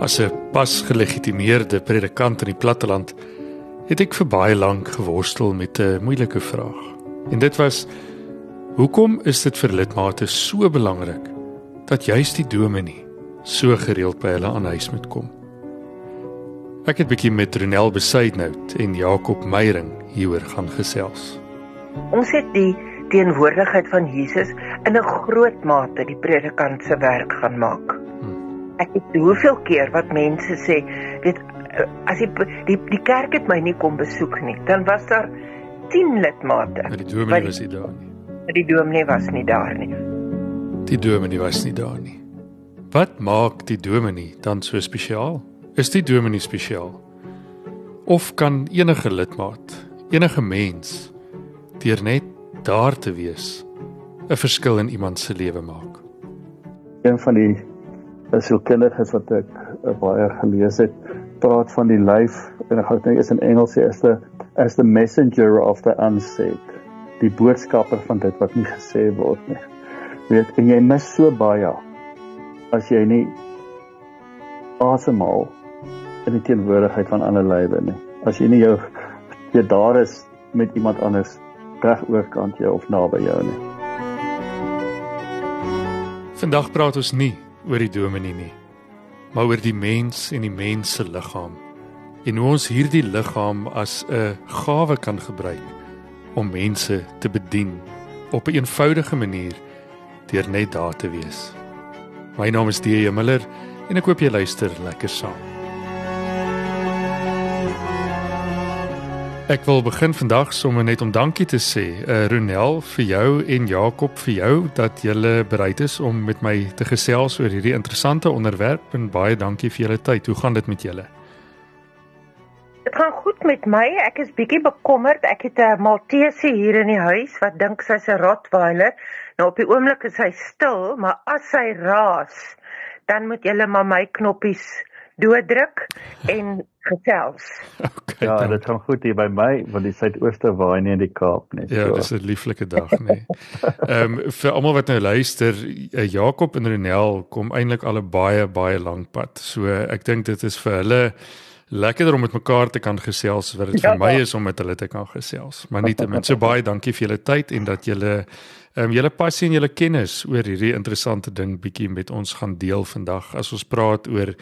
As 'n pas gelegitimeerde predikant in die platteland het ek vir baie lank geworstel met 'n moeilike vraag. En dit was: Hoekom is dit vir lidmate so belangrik dat juist die dominee so gereeld by hulle aan huis moet kom? Ek het bietjie met Ronel Besuidnout en Jakob Meyering hieroor gaan gesels. Ons het die teenwoordigheid van Jesus in 'n groot mate die predikant se werk gaan maak ek het hoeveel keer wat mense sê weet as die die, die kerk het my nie kom besoek nie dan was daar 10 lidmate maar die dominee was nie daar nie. maar die dominee was nie daar nie. Die dominee was nie daar nie. Wat maak die dominee dan so spesiaal? Is die dominee spesiaal? Of kan enige lidmaat enige mens deur net daar te wees 'n verskil in iemand se lewe maak? Een van die is so kinders wat ek uh, baie gelees het. Praat van die lyf en ek dink is in Engels is the as the messenger of the unsaid. Die boodskapper van dit wat nie gesê word nie. Weet en jy mis so baie as jy nie asemhaal in die teenwoordigheid van ander lywe nie. As jy nie jou jy daar is met iemand anders reg oorkant jou of naby jou nie. Vandag praat ons nie oor die dominee nie, maar oor die mens en die mens se liggaam. En hoe ons hierdie liggaam as 'n gawe kan gebruik om mense te bedien op 'n eenvoudige manier deur net daar te wees. My naam is D.J. Miller en ek hoop jy luister lekker saam. Ek wil begin vandag sommer net om dankie te sê, uh, Ronel vir jou en Jakob vir jou dat julle bereid is om met my te gesels oor hierdie interessante onderwerp en baie dankie vir julle tyd. Hoe gaan dit met julle? Dit gaan goed met my. Ek is bietjie bekommerd. Ek het 'n Maltese hier in die huis wat dink sy's 'n Rottweiler. Nou op die oomblik is hy stil, maar as sy raas, dan moet julle maar my knoppies dooddruk en gesels. Okay, ja, dit gaan goed hier by my want die suidooste waai nie in die Kaap nie. Ja, so. dis 'n lieflike dag nê. Ehm um, vir almal wat nou luister, eh, Jakob en Renel kom eintlik al 'n baie baie lank pad. So ek dink dit is vir hulle lekkerder om met mekaar te kan gesels wat dit ja, vir my is om met hulle te kan gesels. Maar nietemin so baie dankie vir julle tyd en dat julle ehm um, julle passie en julle kennis oor hierdie interessante ding bietjie met ons gaan deel vandag as ons praat oor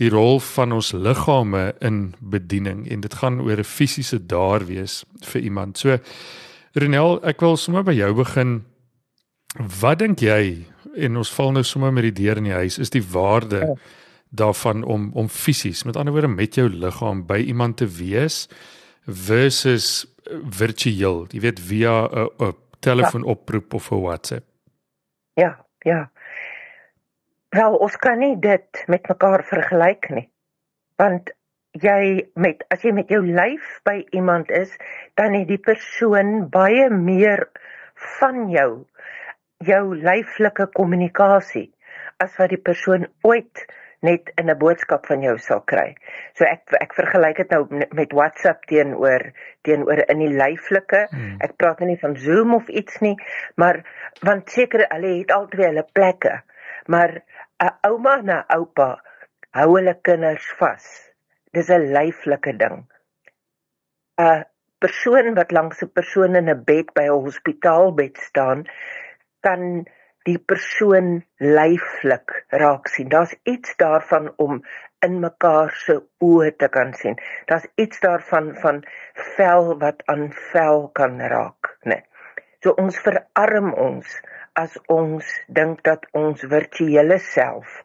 die rol van ons liggame in bediening en dit gaan oor 'n fisiese daar wees vir iemand. So Renel, ek wil sommer by jou begin. Wat dink jy en ons val nou sommer met die deur in die huis is die waarde ja. daarvan om om fisies, met ander woorde met jou liggaam by iemand te wees versus virtueel, jy weet via 'n telefoonoproep of 'n WhatsApp. Ja, ja. Wel, ons kan nie dit met mekaar vergelyk nie. Want jy met as jy met jou lyf by iemand is, dan het die persoon baie meer van jou jou lyflike kommunikasie as wat die persoon ooit net in 'n boodskap van jou sal kry. So ek ek vergelyk dit nou met WhatsApp teenoor teenoor in die lyflike. Hmm. Ek praat nou nie van Zoom of iets nie, maar want seker hulle het altyd hulle plekke. Maar 'n ouma en 'n oupa hou hulle kinders vas. Dis 'n lyflike ding. 'n Persoon wat langs 'n persoon in 'n bed by 'n hospitaalbed staan, kan die persoon lyflik raak sien. Daar's iets daarvan om in mekaar se oë te kan sien. Daar's iets daarvan van vel wat aan vel kan raak, né? Nee. So ons verarm ons as ons dink dat ons virtuele self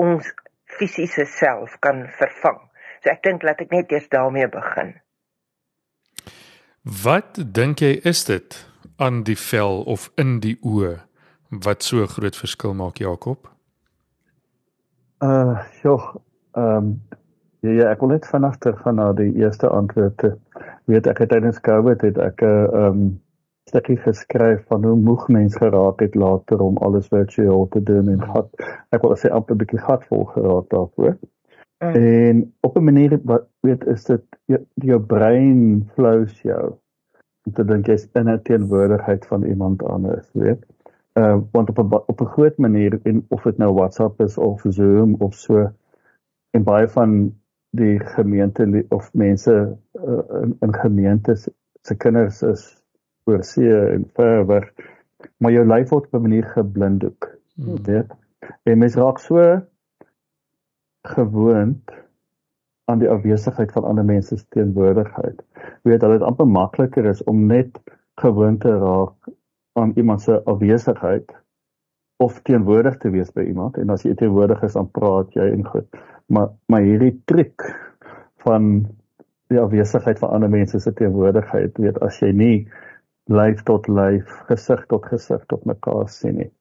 ons fisiese self kan vervang. So ek dink laat ek net eers daarmee begin. Wat dink jy is dit aan die vel of in die oë wat so groot verskil maak Jakob? Uh, joh, ehm um, ja, ja, ek wil net vanaand terug gaan na die eerste antwoord. Weet ek het tydens Covid het ek 'n uh, ehm um, stukkie geskryf van hoe moeg mens geraak het later om alles virtueel te doen en gat ek wil sê amper 'n bietjie gatvol geraak daarvoor. Mm. En op 'n manier wat weet is dit jou, jou brein flows jou om te dink jy's in 'n teenwoordigheid van iemand anders, weet. Uh want op 'n op 'n groot manier en of dit nou WhatsApp is of Zoom of so en baie van die gemeente of mense uh, in, in gemeentes se kinders is oor see en ver weg maar jou lyf word op 'n manier geblinddoek hmm. weet. En mens raak so gewoond aan die afwesigheid van ander mense se teenwoordigheid. Weet dat dit amper makliker is om net gewoond te raak aan iemand se afwesigheid of teenwoordig te wees by iemand. En as jy teenwoordig is dan praat jy en goed. Maar maar hierdie triek van die afwesigheid van ander mense se teenwoordigheid weet as jy nie lyf tot lyf gesig tot gesig tot mekaar sien nie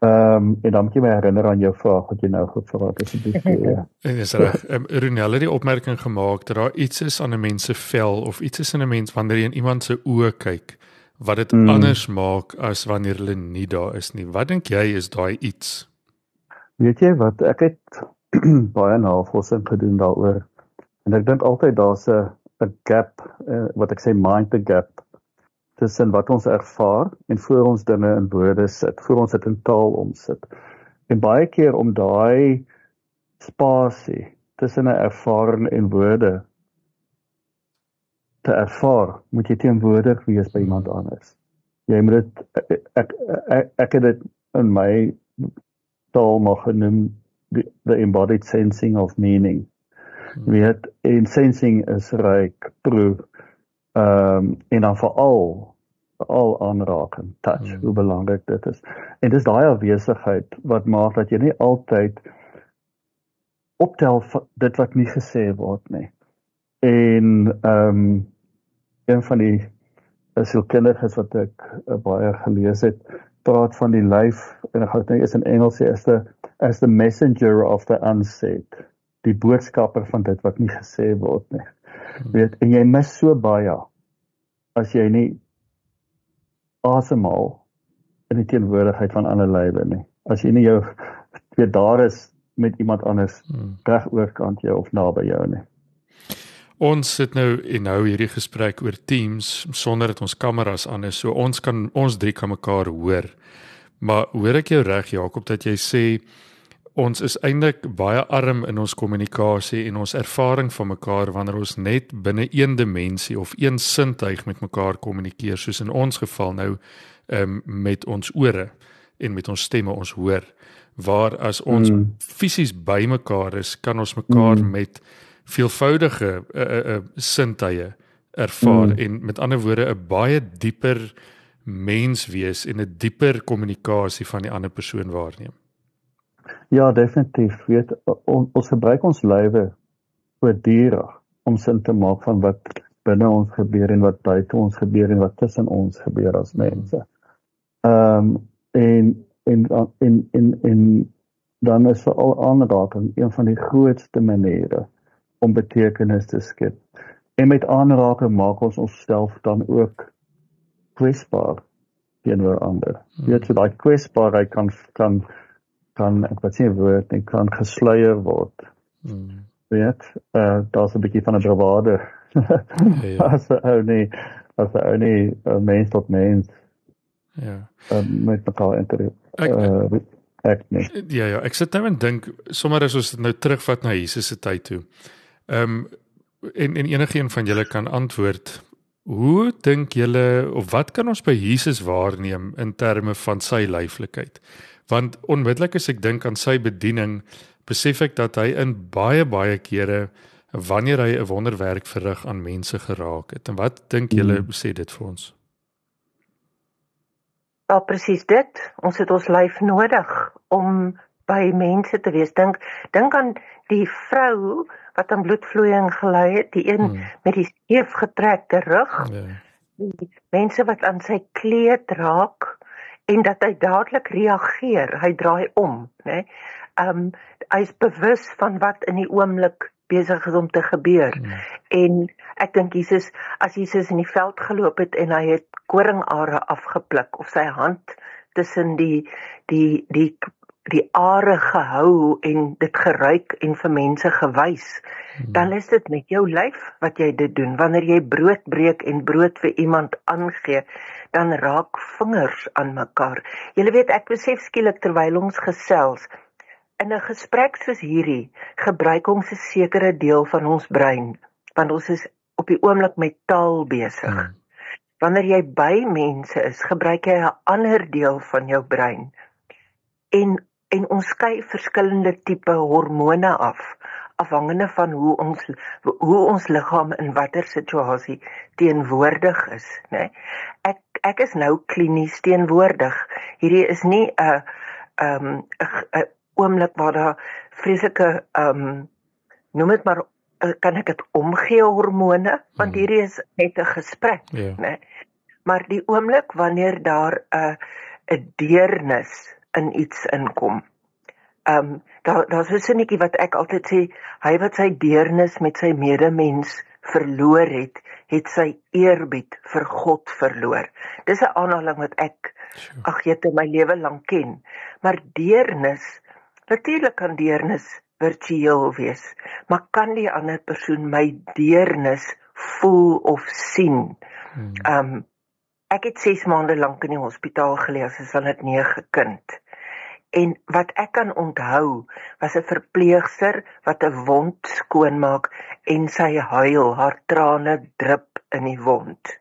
Ehm um, en dan moet jy my herinner aan jou vraag wat jy nou gevra het asseblief. Ja. En dis reg. Um, Runelle het die opmerking gemaak dat daar iets is aan 'n mens se vel of iets is in 'n mens wanneer jy in iemand se oë kyk wat dit mm. anders maak as wanneer hulle nie daar is nie. Wat dink jy is daai iets? Weet jy wat ek het baie navorsing gedoen daaroor en ek dink altyd daar's 'n 'n gap uh, wat ek sê mind the gap tussen wat ons ervaar en voor ons dinge in woorde sit, voor ons dit in taal omsit. En baie keer om daai spasie tussen 'n ervaring en woorde te ervaar, moet jy teenwoordig wees by iemand anders. Jy moet dit ek ek, ek, ek het dit in my taal mag genoem the, the embodied sensing of meaning. Hmm. Weet, en sensing is ryk proef ehm um, en dan veral veral aanraking touch hmm. hoe belangrik dit is en dis daai afwesigheid wat maak dat jy nie altyd optel dit wat nie gesê word nie en ehm um, een van die sielkundiges wat ek uh, baie gelees het praat van die lyf en ek dit nou eers in Engels sê is the as the messenger of the unsaid die boodskapper van dit wat nie gesê word nie. Hmm. Weet en jy mis so baie as jy nie asemhaal in die teenwoordigheid van ander lywe nie. As jy nie jou weet daar is met iemand anders hmm. reg oorkant jou of naby jou nie. Ons sit nou en nou hierdie gesprek oor Teams sonder dat ons kameras aan is. So ons kan ons drie kan mekaar hoor. Maar hoor ek jou reg Jakob dat jy sê ons is eintlik baie arm in ons kommunikasie en ons ervaring van mekaar wanneer ons net binne een dimensie of een sintuig met mekaar kommunikeer soos in ons geval nou um, met ons ore en met ons stemme ons hoor waar as ons mm. fisies by mekaar is kan ons mekaar mm. met veelvoudige uh, uh, uh, sintuie ervaar mm. en met ander woorde 'n baie dieper mens wees en 'n dieper kommunikasie van die ander persoon waarneem Ja, definitief. Weet on, ons gebruik ons lywe voortdurend om sin te maak van wat binne ons gebeur en wat buite ons gebeur en wat tussen ons gebeur as mense. Ehm um, en en en en en dan is vir al aanraking een van die grootste maniere om betekenis te skep. En met aanraking maak ons onsself dan ook kwesbaar teenoor ander. Hmm. Weet jy, daai kwesbaarheid kan kan kan ek wat sê woord en kan gesluier word. Hmm. Weet, uh, daar's 'n bietjie van 'n bravade. ja. As ou nee, as ou nee, mens tot mens. Ja. Uh, met mekaar inter ek, uh, ek nee. Ja ja, ek sit nou en dink sommer as ons dit nou terugvat na Jesus se tyd toe. Ehm um, en en enige een van julle kan antwoord. Hoe dink julle of wat kan ons by Jesus waarneem in terme van sy lyflikheid? Want onmiddellik as ek dink aan sy bediening besef ek dat hy in baie baie kere wanneer hy 'n wonderwerk verrig aan mense geraak het en wat dink julle hmm. sê dit vir ons Ja presies dit ons het ons lyf nodig om by mense te wees dink dink aan die vrou wat aan bloedvloeiing gely het die een hmm. met die skeef getrekte rug ja. die mense wat aan sy kleed raak en dat hy dadelik reageer. Hy draai om, né? Nee? Ehm um, hy's bewus van wat in die oomblik besig is om te gebeur. Hmm. En ek dink Jesus as Jesus in die veld geloop het en hy het koringare afgepluk of sy hand tussen die die die die are gehou en dit geruik en vir mense gewys, hmm. dan is dit met jou lyf wat jy dit doen. Wanneer jy brood breek en brood vir iemand aangee, dan raak vingers aan mekaar. Jy weet ek besef skielik terwyl ons gesels in 'n gesprek soos hierdie gebruik ons 'n sekere deel van ons brein want ons is op die oomblik met taal besig. Hmm. Wanneer jy by mense is, gebruik jy 'n ander deel van jou brein. En en ons skei verskillende tipe hormone af afhangende van hoe ons hoe ons liggaam in watter situasie teenwoordig is, né? Nee? Ek ek is nou klinies teenwoordig. Hierdie is nie 'n ehm 'n oomblik waar daar vreeslike ehm um, noem dit maar kan ek dit omgee hormone want hmm. hierdie is net 'n gesprek. Ja. né? Maar die oomblik wanneer daar 'n 'n deernis in iets inkom Ehm um, daar daar's 'n sinnetjie wat ek altyd sê, hy wat sy deernis met sy medemens verloor het, het sy eerbied vir God verloor. Dis 'n aanhaling wat ek ag jette my lewe lank ken. Maar deernis, natuurlik kan deernis virtueel wees, maar kan die ander persoon my deernis voel of sien? Hmm. Ehm um, ek het 6 maande lank in die hospitaal gelê as 'n dit 9 kind. En wat ek kan onthou, was 'n verpleegster wat 'n wond skoonmaak en sy huil, haar trane drup in die wond.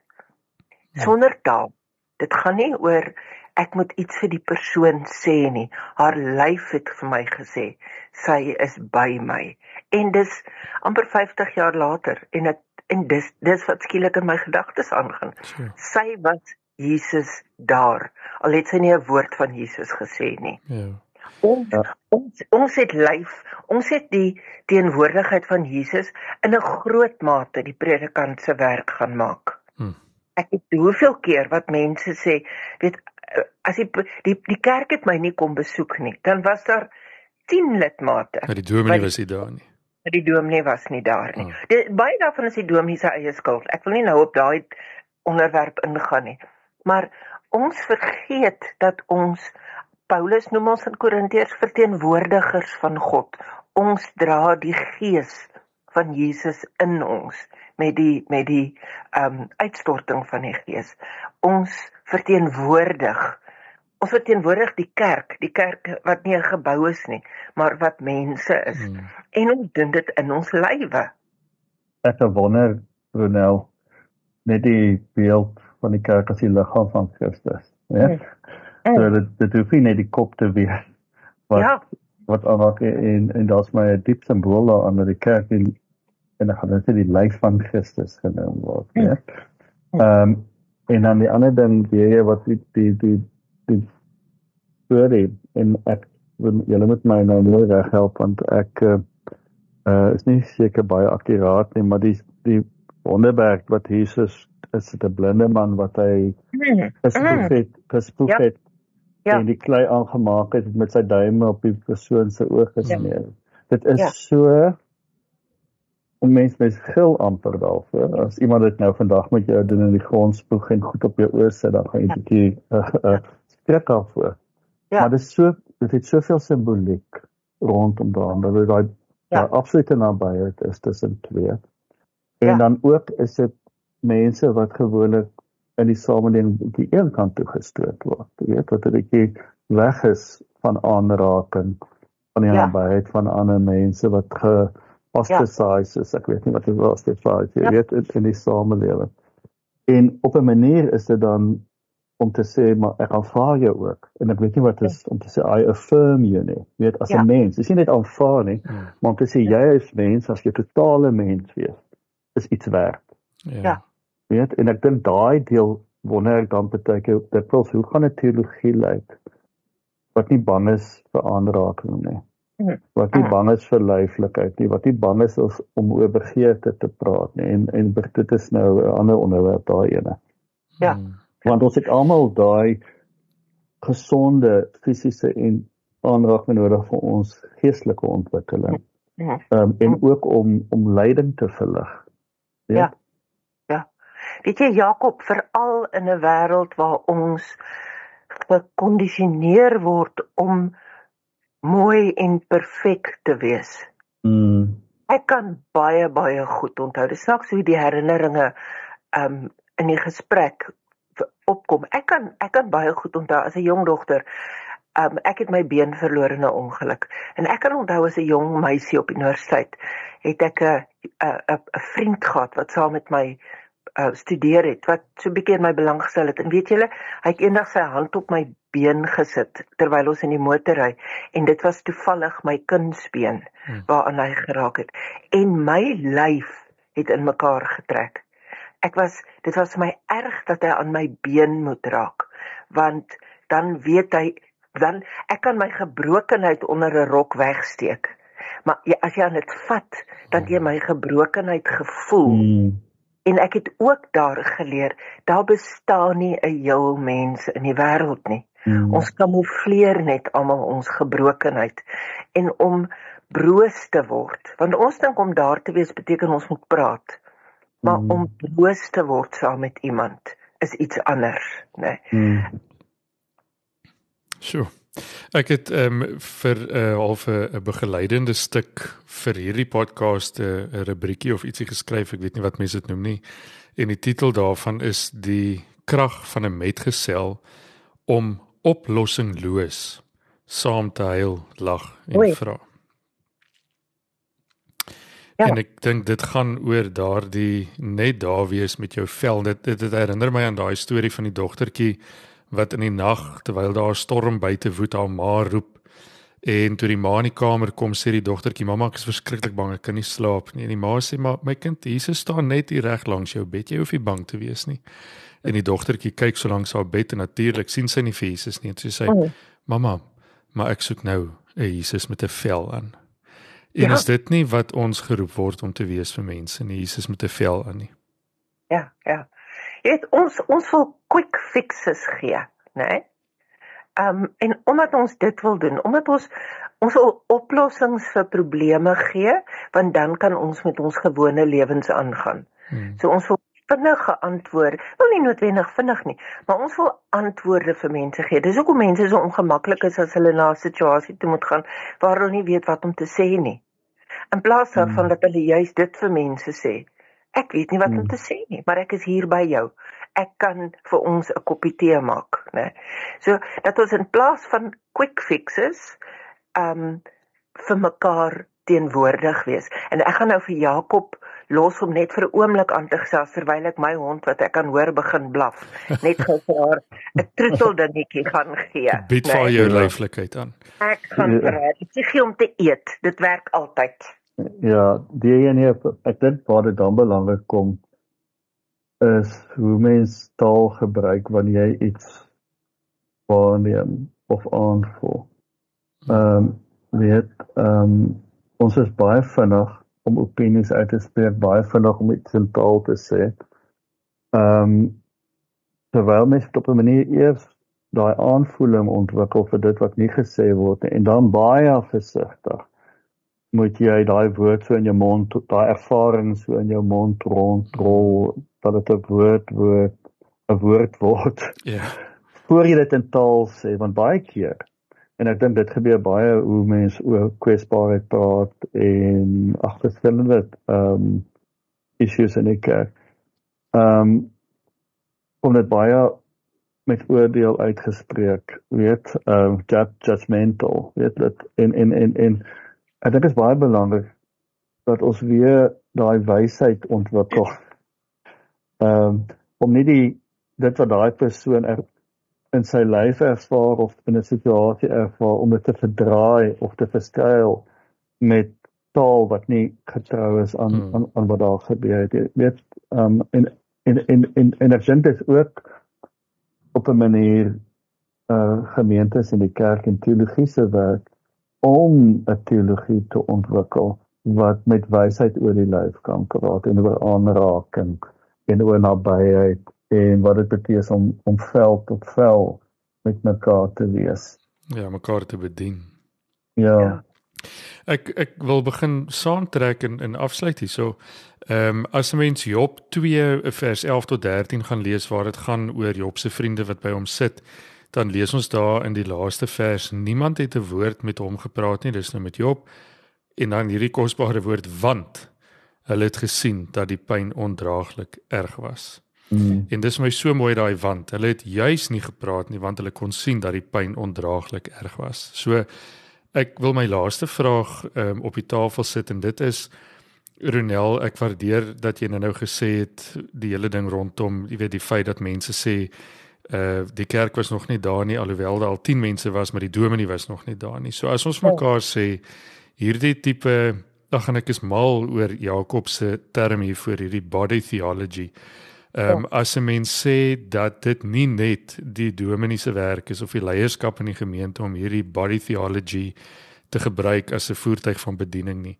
Ja. Sonder taal. Dit gaan nie oor ek moet iets vir die persoon sê nie. Haar lyf het vir my gesê sy is by my. En dis amper 50 jaar later en ek en dis dis wat skielik in my gedagtes aangaan. Sy was Jesus daar. Al het sy nie 'n woord van Jesus gesê nie. Ja. Ons, ja. ons ons het lyf, ons het die teenwoordigheid van Jesus in 'n groot mate die predikant se werk gaan maak. Hm. Ek het hoeveel keer wat mense sê, weet as die die die kerk het my nie kom besoek nie, dan was daar 10 lidmate. Maar die dominee was nie daar nie. Die dominee was nie daar nie. Oh. Die, baie daarvan is die dominee se eie skuld. Ek wil nie nou op daai onderwerp ingaan nie. Maar ons vergeet dat ons Paulus noem ons in Korintiërs verteenwoordigers van God. Ons dra die gees van Jesus in ons met die met die ehm um, uitstorting van die gees. Ons verteenwoordig ons verteenwoordig die kerk, die kerk wat nie 'n gebou is nie, maar wat mense is. Hmm. En ons doen dit in ons lywe. Ek wonder, Ronel, net die beeld van die kerk as die liggaam van Christus. Ja. Mm. So dit dit hoef nie net die kop te wees wat ja. wat aanraak en en daar's my 'n diep simbool daar aan die kerk en en dan gaan dit die lyf van Christus genoem word. Ja. Mm. Ehm um, en dan die ander ding weer wat die die die die storie en ek julle met my nou mooi reg help want ek uh, uh is nie seker baie akkuraat nie maar die die wonderwerk wat Jesus is dit 'n blinde man wat hy gespoeg het, gespoeg ja. het ja. en die klei aangemaak het met sy duime op die persoon se oë gesmeer. Ja. Dit is ja. so om mens mens gil amper daarvoor. As iemand dit nou vandag met jou doen in die grond spoeg en goed op jou oë sit, dan gaan jy 'n ja. bietjie uh, uh, skrik af voor. Ja. Maar dit is so dit het soveel simboliek rondom daaraan dat dit daai ja. absolute nabyheid is tussen twee. En ja. dan ook is dit mense wat gewoonlik in die samelewing die een kant toe gestoot word. Jy weet wat 'n bietjie weg is van aanraking van die ja. nabyheid van ander mense wat ge ostracized is. Ek weet nie wat dit was dit vir jy ja. weet in, in die samelewing. En op 'n manier is dit dan om te sê maar ek aanvaar jou ook en ek weet nie wat is ja. om te sê I affirm you nie. Jy weet as 'n ja. mens, dis nie net aanvaar nie, hmm. maar om te sê ja. jy is mens as jy totale mens wees is iets werd. Ja. ja weet en ek dink daai deel wonder ek dan baie keer dit wil hoe gaan 'n teologie lyk wat nie bang is vir aanraking nie hm. wat nie bang is vir leiflikheid nie wat nie bang is om oor begeerte te praat nie en en dit is nou 'n ander onderwerp daai ene ja want ons het almal daai gesonde fisiese en aanraking nodig vir ons geestelike ontwikkeling ja. um, en ook om om lyding te verlig ja Weet jy Jakob, veral in 'n wêreld waar ons gekondisioneer word om mooi en perfek te wees. Mm. Ek kan baie baie goed onthou. Dis snaaks hoe die herinneringe um in die gesprek opkom. Ek kan ek kan baie goed onthou as 'n jong dogter Um ek het my been verloor in 'n ongeluk. En ek kan onthou as 'n jong meisie op universiteit het ek 'n 'n 'n vriend gehad wat saam met my uh, studeer het wat so 'n bietjie in my belang gestel het. En weet julle, hy het eendag sy hand op my been gesit terwyl ons in die motor ry en dit was toevallig my kunsbeen hmm. waaraan hy geraak het. En my lyf het in mekaar getrek. Ek was dit was vir my erg dat hy aan my been moet raak want dan weet hy dan ek kan my gebrokenheid onder 'n rok wegsteek. Maar ja, as jy aan dit vat, dan jy my gebrokenheid gevoel. Hmm. En ek het ook daar geleer, daar bestaan nie 'n heel mens in die wêreld nie. Hmm. Ons kamoufleer net almal ons gebrokenheid en om broos te word, want ons dink om daar te wees beteken ons moet praat. Maar hmm. om broos te word saam met iemand is iets anders, né? Nee. Hmm. Sjoe. Ek het ehm um, vir 'n uh, half 'n begeleidende stuk vir hierdie podcast 'n uh, rubriekie of ietsie geskryf, ek weet nie wat mense dit noem nie. En die titel daarvan is die krag van 'n metgesel om oplossingloos saam te huil, lag en vra. Ja. En ek dink dit gaan oor daardie net daar wees met jou vel. Dit dit, dit herinner my aan daai storie van die dogtertjie wat in die nag terwyl daar 'n storm buite woed haar ma roep. En toe die ma in die kamer kom sê die dogtertjie mamma ek is verskriklik bang ek kan nie slaap nie. En die ma sê maar my kind Jesus staan net hier reg langs jou bed. Jy hoef nie bang te wees nie. En die dogtertjie kyk so lank haar bed en natuurlik sien sy nie vir Jesus nie. En sy sê oh. mamma maar ek soek nou 'n Jesus met 'n vel aan. En ja. is dit nie wat ons geroep word om te wees vir mense nie Jesus met 'n vel aan nie? Ja ja Jy weet ons ons wil quick fixes gee, né? Nee? Um en omdat ons dit wil doen, omdat ons ons wil oplossings vir probleme gee, want dan kan ons met ons gewone lewens aangaan. Hmm. So ons wil vinnige antwoorde, wel nie noodwendig vinnig nie, maar ons wil antwoorde vir mense gee. Dis hoekom mense so ongemaklik is as hulle na 'n situasie toe moet gaan waar hulle nie weet wat om te sê nie. In plaas daarvan hmm. dat hulle juist dit vir mense sê. Ek weet nie wat om hmm. te sê nie, maar ek is hier by jou. Ek kan vir ons 'n koppie tee maak, né? So dat ons in plaas van quick fixes um vir mekaar teenwoordig wees. En ek gaan nou vir Jakob los om net vir 'n oomblik aan te gesels terwyl ek my hond wat ek kan hoor begin blaf, net gou vir haar 'n troetel dingetjie gaan gee. Bied vir nee. jou leeflikheid aan. Ek gaan vir haar ietsie om te eet. Dit werk altyd. Ja, die ene ek dink waar dit dan belangrik kom is hoe mens taal gebruik wanneer jy iets waarneem of aanvoel. Ehm um, weet ehm um, ons is baie vinnig om opinies uit te spreek, baie vinnig om iets in taal te sê. Ehm um, terwyl mens op 'n manier eers daai aanvoeling ontwikkel vir dit wat nie gesê word nie en dan baie versigtig moet jy daai woord so in jou mond daai ervaring so in jou mond rondrol dat dit 'n woord word 'n woord word. Ja. Yeah. Voor jy dit in taal sê want baie keer en ek dink dit gebeur baie hoe mense oor kwesbaarheid praat en agterskillende ehm um, issues in ek ehm um, om dit baie met oordeel uitgespreek weet ehm uh, judgmental weet dit en en en en Ek dink dit is baie belangrik dat ons weer daai wysheid ontwikkel. Ehm um, om nie die dit wat daai persoon er, in sy lewe ervaar of in 'n situasie ervaar om dit te verdraai of te verskuil met taal wat nie getrou is aan hmm. aan, aan wat daar gebeur het. Jy weet ehm um, en en en en en ek dink dit ook op 'n manier uh gemeentes in die kerk en teologiese werk om 'n teologie te ontwikkel wat met wysheid oor die lyf kan praat en oor aanraking en oor nabyheid en wat dit beteken om om vel tot vel met mekaar te wees. Ja, mekaar te bedien. Ja. ja. Ek ek wil begin saamtrek en en afsluit hierso. Ehm um, as 'n mens Job 2 vers 11 tot 13 gaan lees waar dit gaan oor Job se vriende wat by hom sit, dan lees ons daar in die laaste vers niemand het 'n woord met hom gepraat nie dis nou met Job en dan hierdie kosbare woord want hulle het gesien dat die pyn ondraaglik erg was Mm. En dis my so mooi daai wand. Hulle het juis nie gepraat nie want hulle kon sien dat die pyn ondraaglik erg was. So ek wil my laaste vraag um, op die tafel sit en dit is Ronel, ek waardeer dat jy nou gesê het die hele ding rondom, jy weet die feit dat mense sê uh die kerk was nog nie daar nie alhoewel daar al 10 mense was maar die dominee was nog nie daar nie. So as ons mekaar sê hierdie tipe ag en ek is mal oor Jakob se term hier vir hierdie body theology. Ehm um, ja. as 'n mens sê dat dit nie net die dominee se werk is of die leierskap in die gemeente om hierdie body theology te gebruik as 'n voertuig van bediening nie.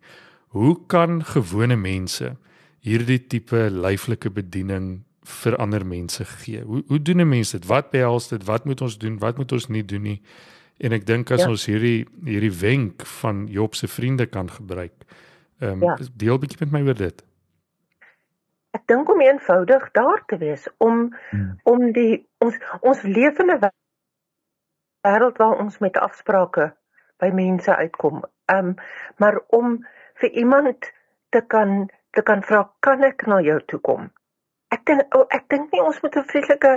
Hoe kan gewone mense hierdie tipe lyflike bediening vir ander mense gee. Hoe hoe doen 'n mens dit? Wat behels dit? Wat moet ons doen? Wat moet ons nie doen nie? En ek dink as ja. ons hierdie hierdie wenk van Job se vriende kan gebruik. Ehm um, ja. deel bietjie met my oor dit. Ek dink om eenvoudig daar te wees om hmm. om die ons ons lewende wêreld waar ons met afsprake by mense uitkom. Ehm um, maar om vir iemand te kan te kan vra kan ek na jou toe kom? Ek dink oh, ek dink nie ons moet 'n vreeslike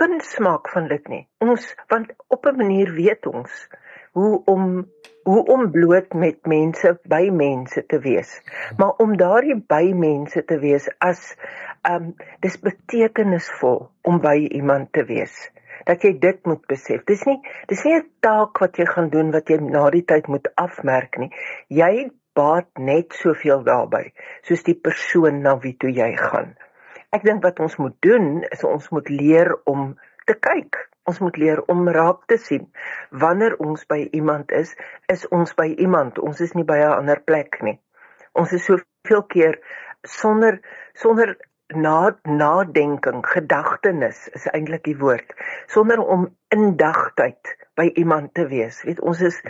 kuns maak van dit nie. Ons want op 'n manier weet ons hoe om hoe om bloot met mense by mense te wees. Maar om daardie by mense te wees as um dis betekenisvol om by iemand te wees. Dat jy dit moet besef. Dis nie dis nie 'n taak wat jy gaan doen wat jy na die tyd moet afmerk nie. Jy baat net soveel daarbey soos die persoon na wie toe jy gaan. Ek dink wat ons moet doen is ons moet leer om te kyk. Ons moet leer om raak te sien. Wanneer ons by iemand is, is ons by iemand. Ons is nie by 'n ander plek nie. Ons is soveel keer sonder sonder na nadenking, gedagtenis is eintlik die woord, sonder om indagtyd by iemand te wees. Weet ons is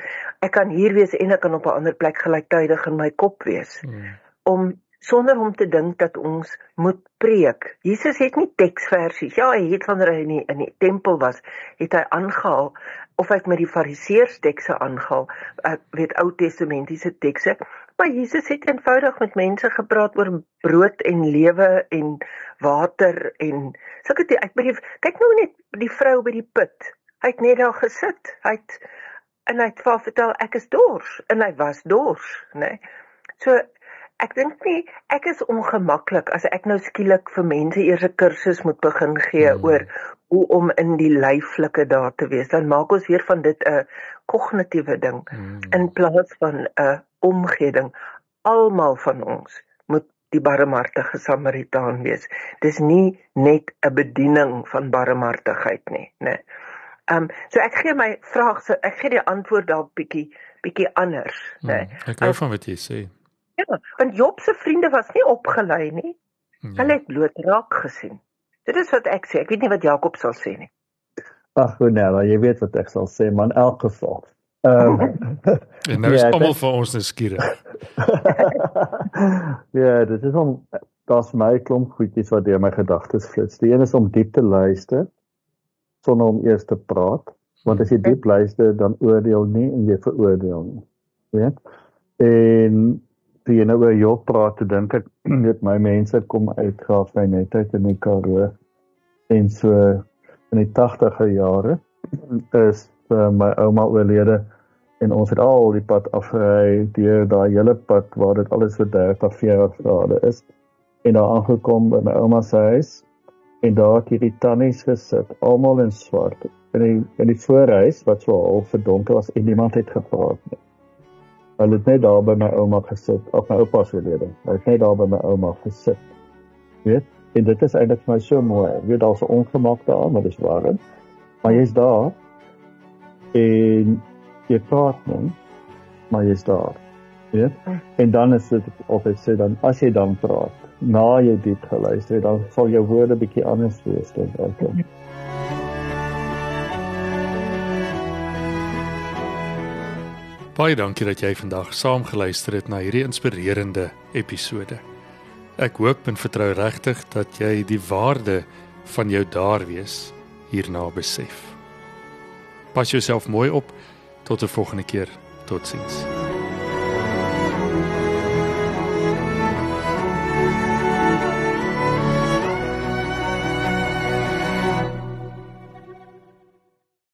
ek kan hier wees en ek kan op 'n ander plek gelyktydig in my kop wees. Hmm. Om sonder om te dink dat ons moet preek. Jesus het nie teksversies. Ja, hy het wanneer hy in die, in die tempel was, het hy aangehaal of hy met die fariseërs tekste aangehaal, ek weet Ou Testamentiese tekste, maar Jesus het eenvoudig met mense gepraat oor brood en lewe en water en sulke ek bedoel kyk nou net die vrou by die put. Hy het net daar gesit. Hy het en hy het vir vertel ek is dors en hy was dors, né? Nee? So Ek dink nie ek is ongemaklik as ek nou skielik vir mense eers 'n kursus moet begin gee mm. oor hoe om in die lyflike daar te wees. Dan maak ons weer van dit 'n kognitiewe ding mm. in plaas van 'n omgeding. Almal van ons moet die barmhartige Samaritaan wees. Dis nie net 'n bediening van barmhartigheid nie, né? Ehm um, so ek gee my vraag so ek gee die antwoord dalk bietjie bietjie anders, né? Mm. Ek hou van wat jy sê. Ja, want Job se vriende was nie opgelei nie. Ja. Hulle het bloot raak gesien. Dit is wat ek sê. Ek weet nie wat Jakob sal sê nie. Ag, nou, jy weet wat ek sal sê, man, elk geval. Ehm um, en nou is ja, almal vir ons nuuskierig. ja, dit is om daar's my klomp goedjies wat deur my gedagtes flits. Die een is om diep te luister sonder om eers te praat, want as jy diep luister, dan oordeel nie en jy veroordeel nie. Weet? En toe jy nou oor Job praat, dink ek net my mense kom uit graaf by net uit in die Karoo en so in die 80er jare is uh, my ouma oorlede en ons het al die pad afgery deur daai hele pad waar dit alles so 30 40 grade is en daar aangekom by my ouma se huis en daar het hierdie tannies gesit almal in swart. In die in die voorhuis wat so half verdonker was en niemand het gepraat nie Hulle het net daar by my ouma gesit, of my oupa se lede. Hulle het net daar by my ouma gesit. Weet? En dit is eintlik vir my so mooi. Weet daar's 'n ongemak daar, maar dis waar. Maar jy's daar en jy praat net, maar jy's daar. Weet? En dan is dit of ek sê dan as jy dan praat, na jy dit geluister het, dan sal jou woorde bietjie anders wees ek. Okay. Baie dankie dat jy vandag saam geluister het na hierdie inspirerende episode. Ek hoop en vertrou regtig dat jy die waarde van jou daar wees hierna besef. Pas jouself mooi op tot 'n volgende keer. Totsiens.